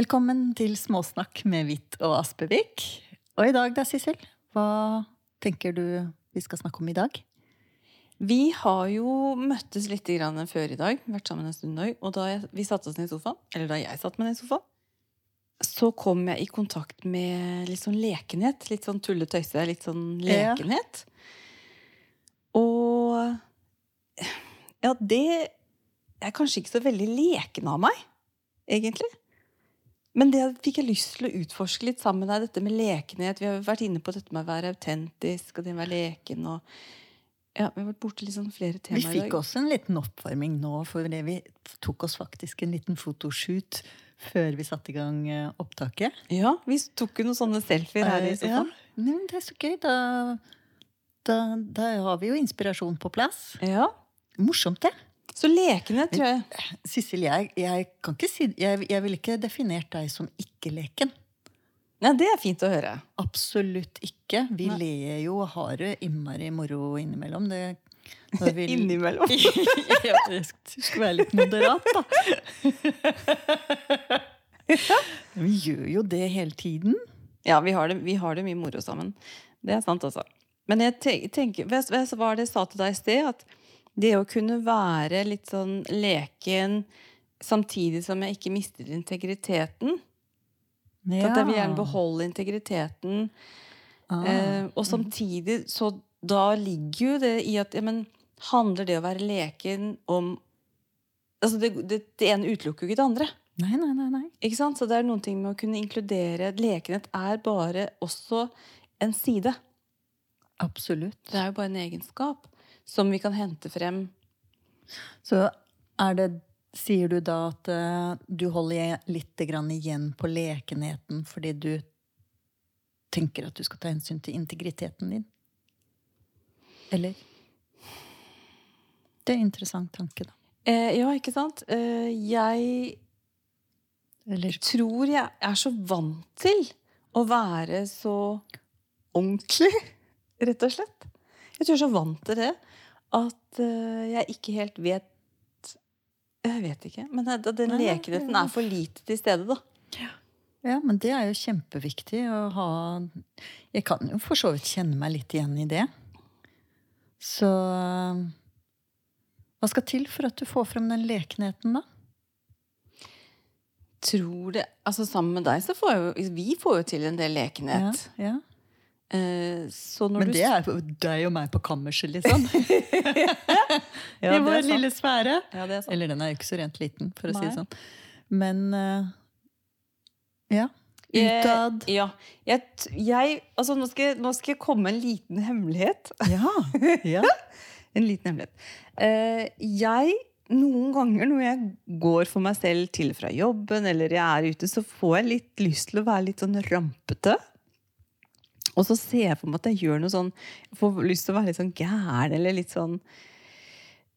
Velkommen til Småsnakk med Hvitt og Aspevik. Og i dag da, Sissel? Hva tenker du vi skal snakke om i dag? Vi har jo møttes litt grann før i dag, vært sammen en stund òg. Og da vi satte oss ned i sofaen, eller da jeg satte meg ned i sofaen, så kom jeg i kontakt med litt sånn lekenhet. Litt sånn tulletøyse. Litt sånn Ja. lekenhet. Og ja, det er kanskje ikke så veldig leken av meg, egentlig. Men det fikk jeg lyst til å utforske litt sammen med deg, dette med lekenhet. Vi har vært inne på dette med å være autentisk og det med å være leken. og ja, Vi har vært borti liksom flere temaer i fikk også en liten oppvarming nå, for det vi tok oss faktisk en liten fotoshoot før vi satte i gang eh, opptaket. Ja, vi tok jo noen sånne selfier her i sofaen. ja. men det er så gøy. Da, da, da har vi jo inspirasjon på plass. Ja. Morsomt, det. Så lekene, tror jeg. Sissel, jeg, jeg kan ikke si Jeg, jeg ville ikke definert deg som ikke-leken. Ja, det er fint å høre. Absolutt ikke. Vi Nei. ler jo og har det innmari moro innimellom. Det, vi- Innimellom. ja, det skulle være litt moderat, da. Vi gjør jo det hele tiden. Ja, vi har, det, vi har det mye moro sammen. Det er sant, altså. Men jeg te- tenker, du hva var det jeg sa til deg i sted? At det å kunne være litt sånn leken samtidig som jeg ikke mister integriteten At jeg vil gjerne beholde integriteten. Ah, Eh, og samtidig, så da ligger jo det i at ja, men, Handler det å være leken om Altså, det, det, det ene utelukker jo ikke det andre. Nei, nei, nei. nei. Ikke sant? Så det er noen ting med å kunne inkludere Lekenhet er bare også en side. Absolutt. Det er jo bare en egenskap som vi kan hente frem. Så er det Sier du da at eh, du holder litt igjen på lekenheten fordi du tenker at du skal ta hensyn til integriteten din? Eller? Det er en interessant tanke, da. Eh, ja, ikke sant? Eh, jeg Eller tror jeg er så vant til å være så ordentlig, rett og slett. Jeg tror jeg er så vant til det at eh, jeg ikke helt vet Jeg vet ikke. Men at den lekenheten er for lite til stede, da. Ja, men det er jo kjempeviktig å ha Jeg kan jo for så vidt kjenne meg litt igjen i det. Så Hva skal til for at du får frem den lekenheten, da? Tror det Altså Sammen med deg så får jo vi får jo til en del lekenhet. Ja, ja. Eh, Men det er deg og meg på kammerset, liksom. Ja, I det vår lille sfære. Ja, det er. Eller den er jo ikke så rent liten, for å si det sånn. Men eh, ja. Eh, Utad. Ja. Jeg, jeg Altså, nå skal, jeg, nå skal jeg komme med en liten hemmelighet. Ja. ja. En liten hemmelighet. Eh, jeg noen ganger når jeg går for meg selv til fra jobben, eller jeg er ute, så får jeg litt lyst til å være litt sånn rampete. Og så ser jeg for meg at jeg gjør noe sånn Jeg får lyst til å være litt sånn gæren, eller litt sånn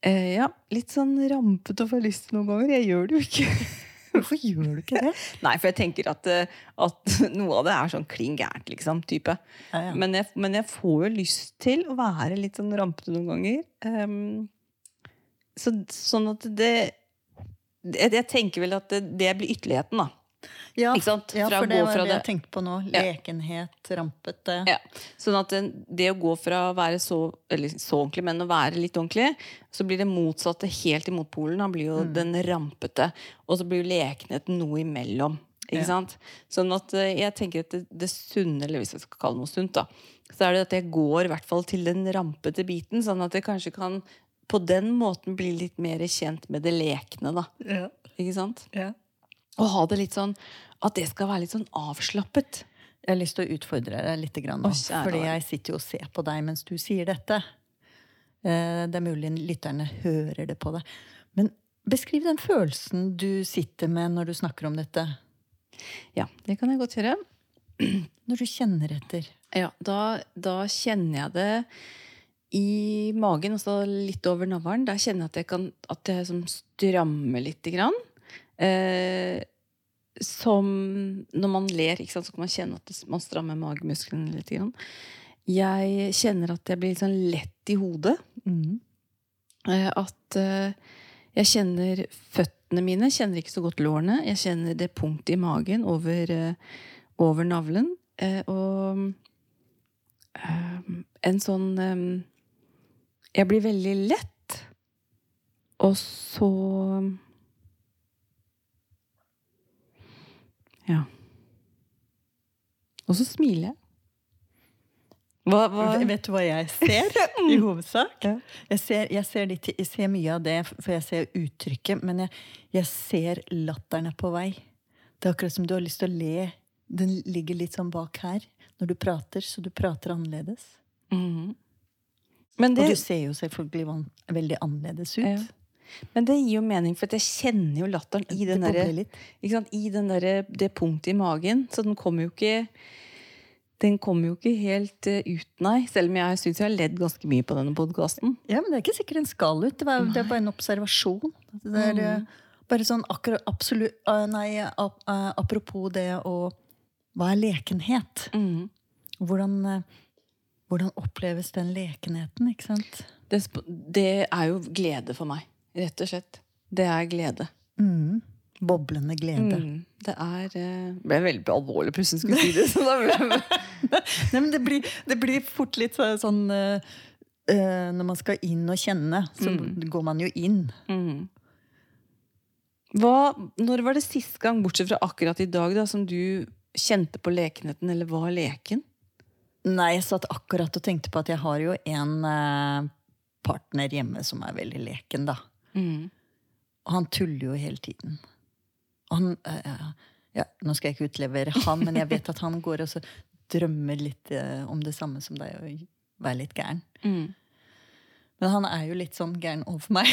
eh, Ja, litt sånn rampete og får lyst noen ganger. Jeg gjør det jo ikke. Hvorfor gjør du ikke det? Nei, for jeg tenker at, eh, at noe av det er sånn klin gærent, liksom. type. Ja, ja. Men, jeg, men jeg får jo lyst til å være litt sånn rampete noen ganger. Um, så, sånn at det jeg, jeg tenker vel at det, det blir ytterligheten, da. Ja, Fra for det var det det- jeg tenkte på nå. Lekenhet, rampete. Ja. Sånn at det, det å gå fra å være så, eller så ordentlig, men å være litt ordentlig, så blir det motsatte helt i motpolen. Han blir jo Mm. den rampete. Og så blir jo lekenheten noe imellom. Ikke Ja. sant? Sånn at eh, jeg tenker at det, det sunne, eller hvis jeg skal kalle det noe sunt, da, så er det at jeg går i hvert fall til den rampete biten, sånn at jeg kanskje kan på den måten bli litt mer kjent med det lekne, da. Ja. Ikke sant? Ja. Og ha det litt sånn At det skal være litt sånn avslappet. Jeg har lyst til å utfordre deg litt grann nå. Å, fordi jeg sitter jo og ser på deg mens du sier dette. Eh, Det er mulig lytterne hører det på deg. Men beskriv den følelsen du sitter med når du snakker om dette. Ja, det kan jeg godt gjøre. Når du kjenner etter. Ja, da, da kjenner jeg det i magen, altså litt over navlen. Der kjenner jeg at jeg kan at jeg som strammer lite grann. Eh, som når man ler, ikke sant, så kan man kjenne at man strammer magemusklene litt. Grann. Jeg kjenner at jeg blir litt sånn lett i hodet. Mm. Eh, at eh, Jeg kjenner føttene mine, kjenner ikke så godt lårene. Jeg kjenner det punktet i magen over, eh, over navlen. Eh, og eh, en sånn Jeg blir veldig lett. Og så Ja. Og så smiler jeg. Hva, hva? Vet du hva jeg ser, i hovedsak? Ja. Jeg, ser, jeg, ser litt, jeg ser mye av det, for jeg ser uttrykket. Men jeg, jeg ser latteren er på vei. Det er akkurat som du har lyst til å le. Den ligger litt sånn bak her når du prater, så du prater annerledes. Men det, Og du ser jo selvfølgelig veldig annerledes ut. Ja. Men det gir jo mening, for jeg kjenner jo latteren i den. Ikke sant? I den der, det punktet i magen. Så den kommer jo ikke Den kommer jo ikke helt eh, ut, nei. Selv om jeg syns jeg har ledd ganske mye på denne podkasten. Ja, men det er ikke sikkert den skal ut. Det, var, det er bare en observasjon. Det er Mm. bare sånn akkurat absolutt eh, Nei, ap, apropos det å Hva er lekenhet? Mm. Hvordan, hvordan oppleves den lekenheten, ikke sant? Det, det er jo glede for meg, rett og slett. Det er glede. Mm. Boblende glede. Mm. Det er eh, Det ble veldig alvorlig plutselig skulle si det. Så da ble Nei, men det blir, det blir fort litt sånn eh, eh, Når man skal inn og kjenne, så Mm. går man jo inn. mm. Hva, Når var det sist gang, bortsett fra akkurat i dag, da, som du kjente på lekenheten, eller var leken? Nei, jeg satt akkurat og tenkte på at jeg har jo en partner hjemme som er veldig leken, da. Mm. Og han tuller jo hele tiden. Og han uh, ja, Nå skal jeg ikke utlevere han, men jeg vet at han går og så drømmer litt uh, om det samme som deg, å være litt gæren. Mm. Men han er jo litt sånn gæren overfor meg.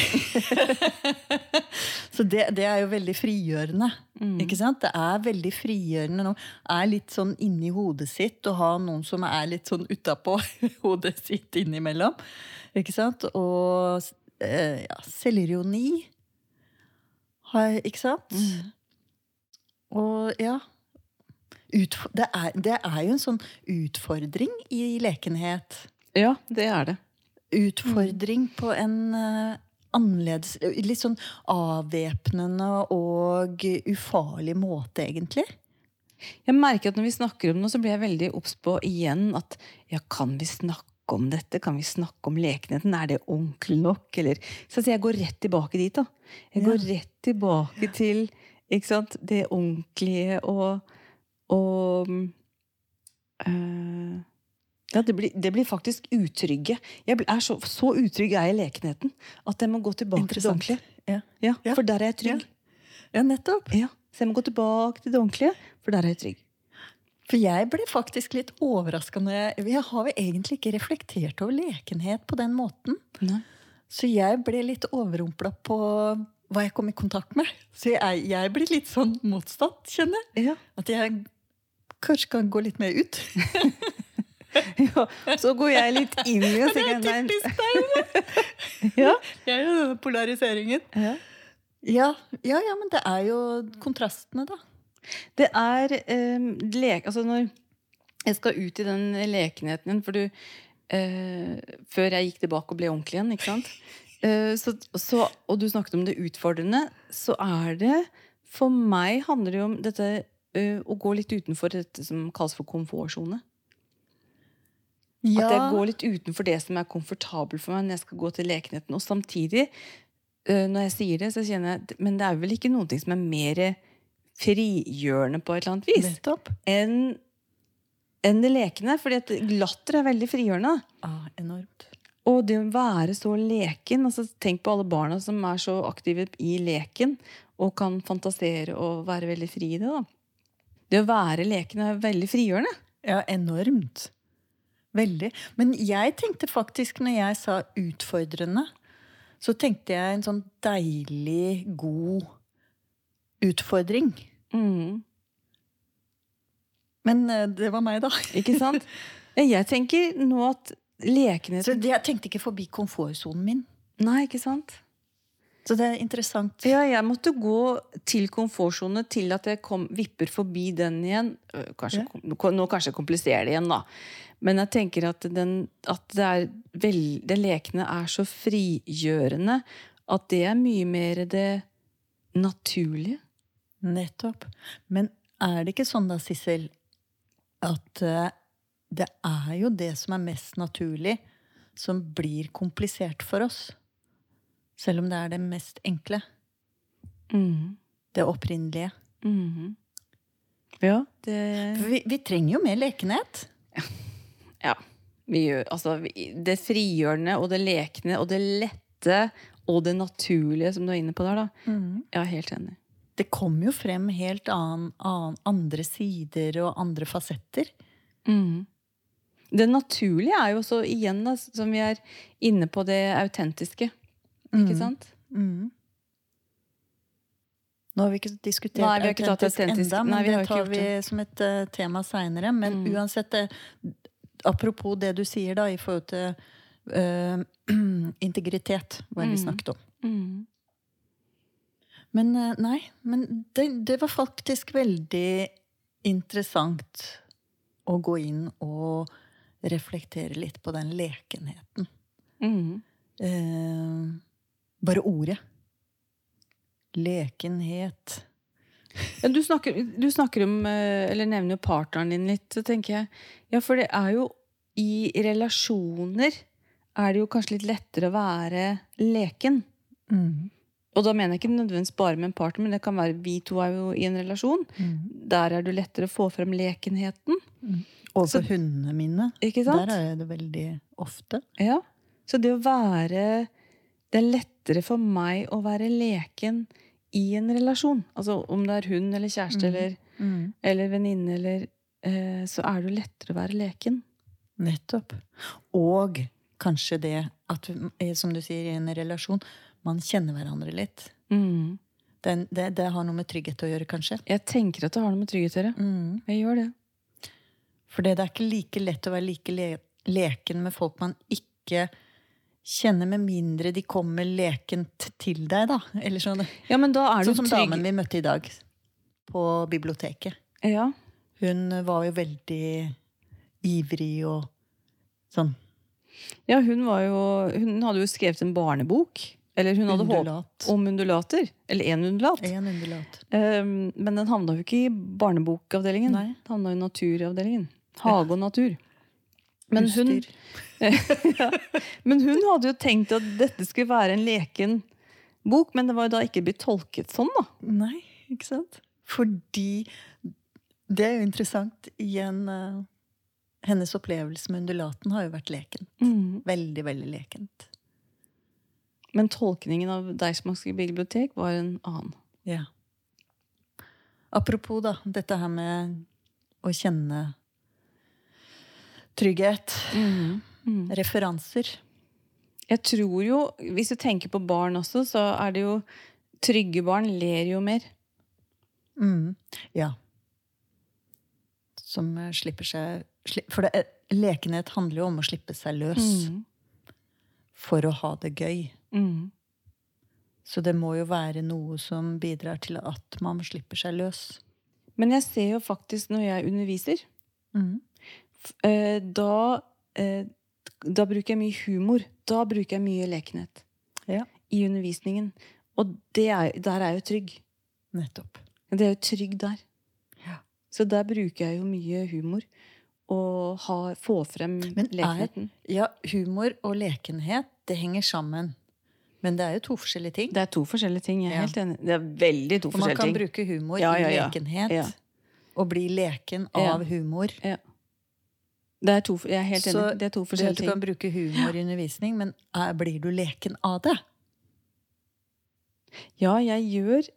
så det, det er jo veldig frigjørende. Mm. Ikke sant? Det er veldig frigjørende nå. Er litt sånn inni hodet sitt å ha noen som er litt sånn utapå hodet sitt innimellom. Ikke sant? Og eh, ja, selvironi. Ikke sant? Mm. Og ja utf det, er, det er jo en sånn utfordring i lekenhet Ja, det er det. utfordring på en uh, annerledes Litt sånn avvæpnende og ufarlig måte, egentlig. Jeg merker at når vi snakker om noe, så blir jeg veldig obs på igjen at ja, kan vi snakke om dette? Kan vi snakke om lekenheten? Er det ordentlig nok? Eller, så jeg går rett tilbake dit. da. Jeg går rett tilbake til ikke sant, det ordentlige og, og øh, ja, det blir, det blir faktisk utrygge. Jeg er så, så utrygg er jeg i lekenheten at jeg må gå tilbake til det ordentlige. Ja. Ja, Ja. For der er jeg trygg. ja, nettopp. Ja. Så jeg må gå tilbake til det ordentlige, for der er jeg trygg. For jeg ble faktisk litt overraska når jeg Jeg har egentlig ikke reflektert over lekenhet på den måten. Nei. Så jeg ble litt overrumpla på hva jeg kom i kontakt med. Så jeg, jeg blir litt sånn motstått, kjenner jeg. Ja. At jeg kanskje kan gå litt mer ut. Ja, så går jeg litt inn i det. Det er Typisk deg! ja. Jeg er jo denne polariseringen. Ja. Ja, ja, ja, men det er jo kontrastene, da. Det er eh, lek... Altså når jeg skal ut i den lekenheten igjen, for du eh, Før jeg gikk tilbake og ble ordentlig igjen, ikke sant? Eh, så, så, og du snakket om det utfordrende, så er det For meg handler det jo om dette eh, å gå litt utenfor dette som kalles for komfortsone. At jeg går litt utenfor det som er komfortabelt for meg når jeg skal gå til lekenheten. Og samtidig, øh, når jeg sier det, så kjenner jeg Men det er vel ikke noe som er mer frigjørende på et eller annet vis enn enn det lekende. fordi at latter er veldig frigjørende. Ah, enormt. Og det å være så leken altså Tenk på alle barna som er så aktive i leken og kan fantasere og være veldig fri i det. da. Det å være leken er veldig frigjørende. Ja, enormt. Veldig. Men jeg tenkte faktisk, når jeg sa utfordrende, så tenkte jeg en sånn deilig, god utfordring. Mm. Men eh, det var meg, da. Ikke sant? Jeg tenker nå at lekene Så jeg tenkte ikke forbi komfortsonen min. Nei, ikke sant? Så det er interessant. Ja, jeg måtte gå til komfortsone til at jeg kom, vipper forbi den igjen. Øh, Kanskje, ja. Nå kanskje jeg kompliserer det igjen, da. Men jeg tenker at, den, at det, er vel, det lekne er så frigjørende At det er mye mer det naturlige. Nettopp. Men er det ikke sånn da, Sissel, at eh, det er jo det som er mest naturlig, som blir komplisert for oss? Selv om det er det mest enkle. Mm. Det opprinnelige. Mhm. Ja, det vi, vi trenger jo mer lekenhet. Ja. Vi gjør, altså, det frigjørende og det lekne og det lette og det naturlige som du er inne på der, da. Jeg er helt enig. Det kommer jo frem helt annen, annen, andre sider og andre fasetter. Mm. Det naturlige er jo også igjen, da, som vi er inne på det autentiske. Ikke sant? Mm. Nå har vi ikke diskutert Nei, vi ikke autentisk autentisk. enda, men Nei, vi det tar vi vi som et uh, tema seinere. Men Mm. uansett, det, apropos det du sier da, i forhold til uh, integritet, hva vi Mm. snakket om. Men eh, nei, men det, det var faktisk veldig interessant å gå inn og reflektere litt på den lekenheten. Mm. Eh, bare ordet. Lekenhet. Du, snakker, du snakker om, eh, eller nevner jo partneren din litt, så tenker jeg Ja, for det er jo i relasjoner er det jo kanskje litt lettere å være leken. Mm. Og da mener jeg ikke nødvendigvis bare med en partner, men det kan være vi to er jo i en relasjon. Mm. Der er det lettere å få frem lekenheten. Mm. Og for hundene mine. Ikke sant? Der er det veldig ofte. Ja. Så det å være Det er lettere for meg å være leken i en relasjon. Altså om det er hund eller kjæreste eller, eller venninne eller eh, Så er det jo lettere å være leken. Nettopp. Og kanskje det at, eh, som du sier, i en relasjon, man kjenner hverandre litt. Mm. Den, det, det har noe med trygghet å gjøre, kanskje. Jeg tenker at det har noe med trygghet å gjøre. Jeg gjør det. For det er ikke like lett å være like le leken med folk man ikke kjenner, med mindre de kommer lekent til deg, da. Eller sånn, Ja, men da er du sånn som trygg. damen vi møtte i dag på biblioteket. Ja. Hun var jo veldig ivrig og sånn ja, hun var jo Hun hadde jo skrevet en barnebok. Eller hun hadde håpet om undulater. Eller én undulat. En undulat. Um, men den havna jo ikke i barnebokavdelingen. Nei. Den havna i naturavdelingen. Hage og natur. Men hun, ja. men hun hadde jo tenkt at dette skulle være en leken bok, men det var jo da ikke blitt tolket sånn, da. Nei, ikke sant? Fordi Det er jo interessant. Igjen Uh, Hennes opplevelse med undulaten har jo vært lekent. Veldig, veldig lekent. Men tolkningen av Deichmanske bibliotek var en annen. Ja. Apropos da, dette her med å kjenne trygghet. Referanser. Jeg tror jo, hvis du tenker på barn også, så er det jo Trygge barn ler jo mer. Mm. Ja. Som eh, slipper seg For det, er- lekenhet handler jo om å slippe seg løs. For å ha det gøy. Mm. Så det må jo være noe som bidrar til at man slipper seg løs. Men jeg ser jo faktisk når jeg underviser, Mm. eh, da, eh, da bruker jeg mye humor. Da bruker jeg mye lekenhet Ja. i undervisningen. Og det er, der er jeg jo trygg. Nettopp. Det er jo trygg der. Ja. Så der bruker jeg jo mye humor. Og ha, få frem Men er, lekenheten. ja, humor og lekenhet, det henger sammen. Men det er jo to forskjellige ting. Det er to forskjellige ting. Jeg er Ja. helt enig. Det er veldig to forskjellige ting. man kan bruke humor Ja, ja, i lekenhet. Ja. Og bli leken av humor. Ja. Det er to, jeg er helt enig. Så det er to forskjellige ting. du kan bruke humor i undervisning, men er, blir du leken av det? Ja, jeg gjør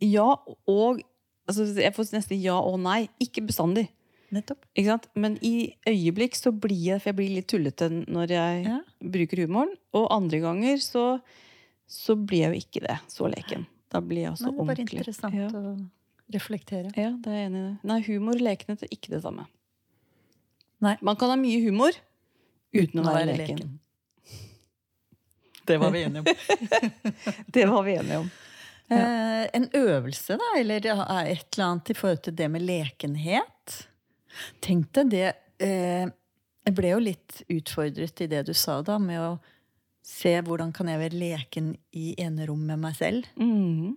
ja og altså, Jeg får nesten ja og nei. Ikke bestandig. Nettopp. Ikke sant? Men i øyeblikk så blir jeg For jeg blir litt tullete når jeg Ja. bruker humoren. Og andre ganger så, så blir jeg jo ikke det. Så leken. Da blir jeg også ordentlig. det er bare interessant Ja. å reflektere. ja, det er jeg enig i. det. Nei, humor og lekenhet er ikke det samme. Nei. Man kan ha mye humor uten, å være, leken. Det var vi enige om. Det var vi enige om. Eh, en øvelse, da, eller et eller annet i forhold til det med lekenhet. Tenk deg det eh, Jeg ble jo litt utfordret i det du sa, da, med å Se hvordan kan jeg være leken i enerom med meg selv. Mm.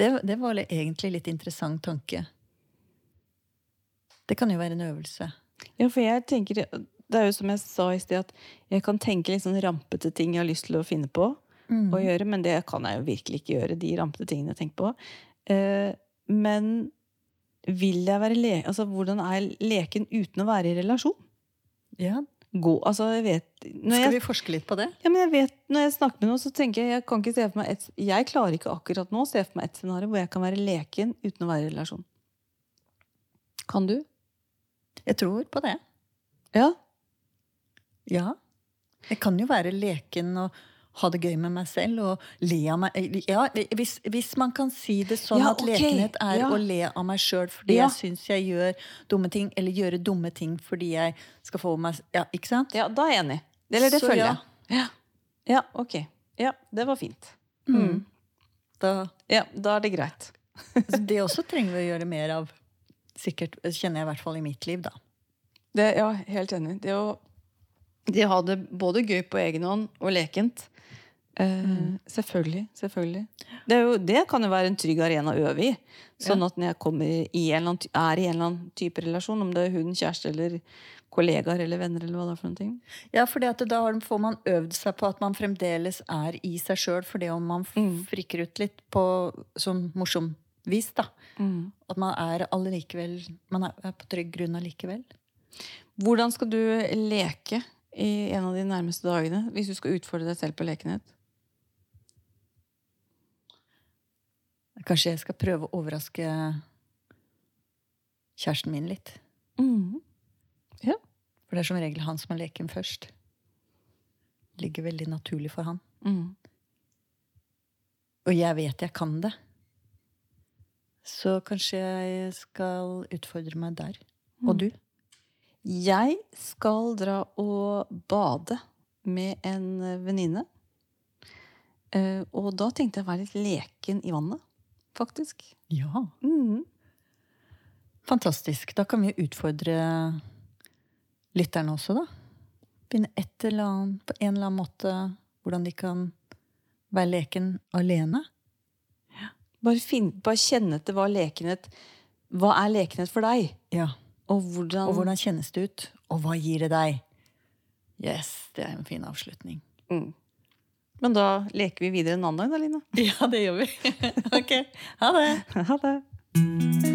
Det, det var li- egentlig litt interessant tanke. Det kan jo være en øvelse. Ja, for jeg tenker Det er jo som jeg sa i sted, at jeg kan tenke litt sånn rampete ting jeg har lyst til å finne på Mm. å gjøre, men det kan jeg jo virkelig ikke gjøre, de rampete tingene jeg tenker på. Eh, men vil jeg være le... Altså, hvordan er leken uten å være i relasjon? Ja, Gå Altså, jeg vet når Skal jeg, vi forske litt på det? ja, men jeg vet, når jeg snakker med noen, så tenker jeg jeg kan ikke se for meg et, Jeg klarer ikke akkurat nå å se for meg et scenario hvor jeg kan være leken uten å være i relasjon. Kan du? Jeg tror på det. Ja. Ja. Jeg kan jo være leken og ha det gøy med meg selv og le av meg Ja, hvis, hvis man kan si det sånn Ja, at lekenhet er ja. å le av meg sjøl fordi Ja. jeg syns jeg gjør dumme ting, eller gjøre dumme ting fordi jeg skal få meg Ja, ikke sant? ja, da er jeg enig. Eller det Så følger jeg. Ja. ja, ok. Ja, det var fint. Mm. Da, Ja, da er det greit. altså, det også trenger vi å gjøre mer av. Sikkert, kjenner jeg i hvert fall i mitt liv, da. Det, ja, helt enig. Det å de hadde det både gøy på egen hånd og lekent. Mm. Selvfølgelig. selvfølgelig. Det, jo, det kan jo være en trygg arena å øve i. Sånn at når jeg kommer i annen, er i en eller annen type relasjon, om det er hun, kjæreste eller kollegaer eller venner, eller hva det er for noen ting. Ja, for da får man øvd seg på at man fremdeles er i seg sjøl. For det om man frikker ut litt på sånn morsom vis, da. At man er allikevel Man er på trygg grunn allikevel. Hvordan skal du leke i en av de nærmeste dagene, hvis du skal utfordre deg selv på lekenhet? Kanskje jeg skal prøve å overraske kjæresten min litt. Ja. For det er som regel han som er leken først. Ligger veldig naturlig for han. Mm. Og jeg vet jeg kan det. Så kanskje jeg skal utfordre meg der. Og du? Jeg skal dra og bade med en venninne. Eh, og da tenkte jeg å være litt leken i vannet, faktisk. Ja. Mm. Fantastisk. Da kan vi utfordre lytterne også, da. Begynne et eller annet, på en eller annen måte hvordan de kan være leken alene. Bare, finn, bare kjenne etter hva lekenhet Hva er lekenhet for deg? Ja. Og hvordan, Og hvordan kjennes det ut? Og hva gir det deg? Yes, det er en fin avslutning. mm. Men da leker vi videre en annen dag, da, Line. Ja, det gjør vi. ok. Ha det. Ha det.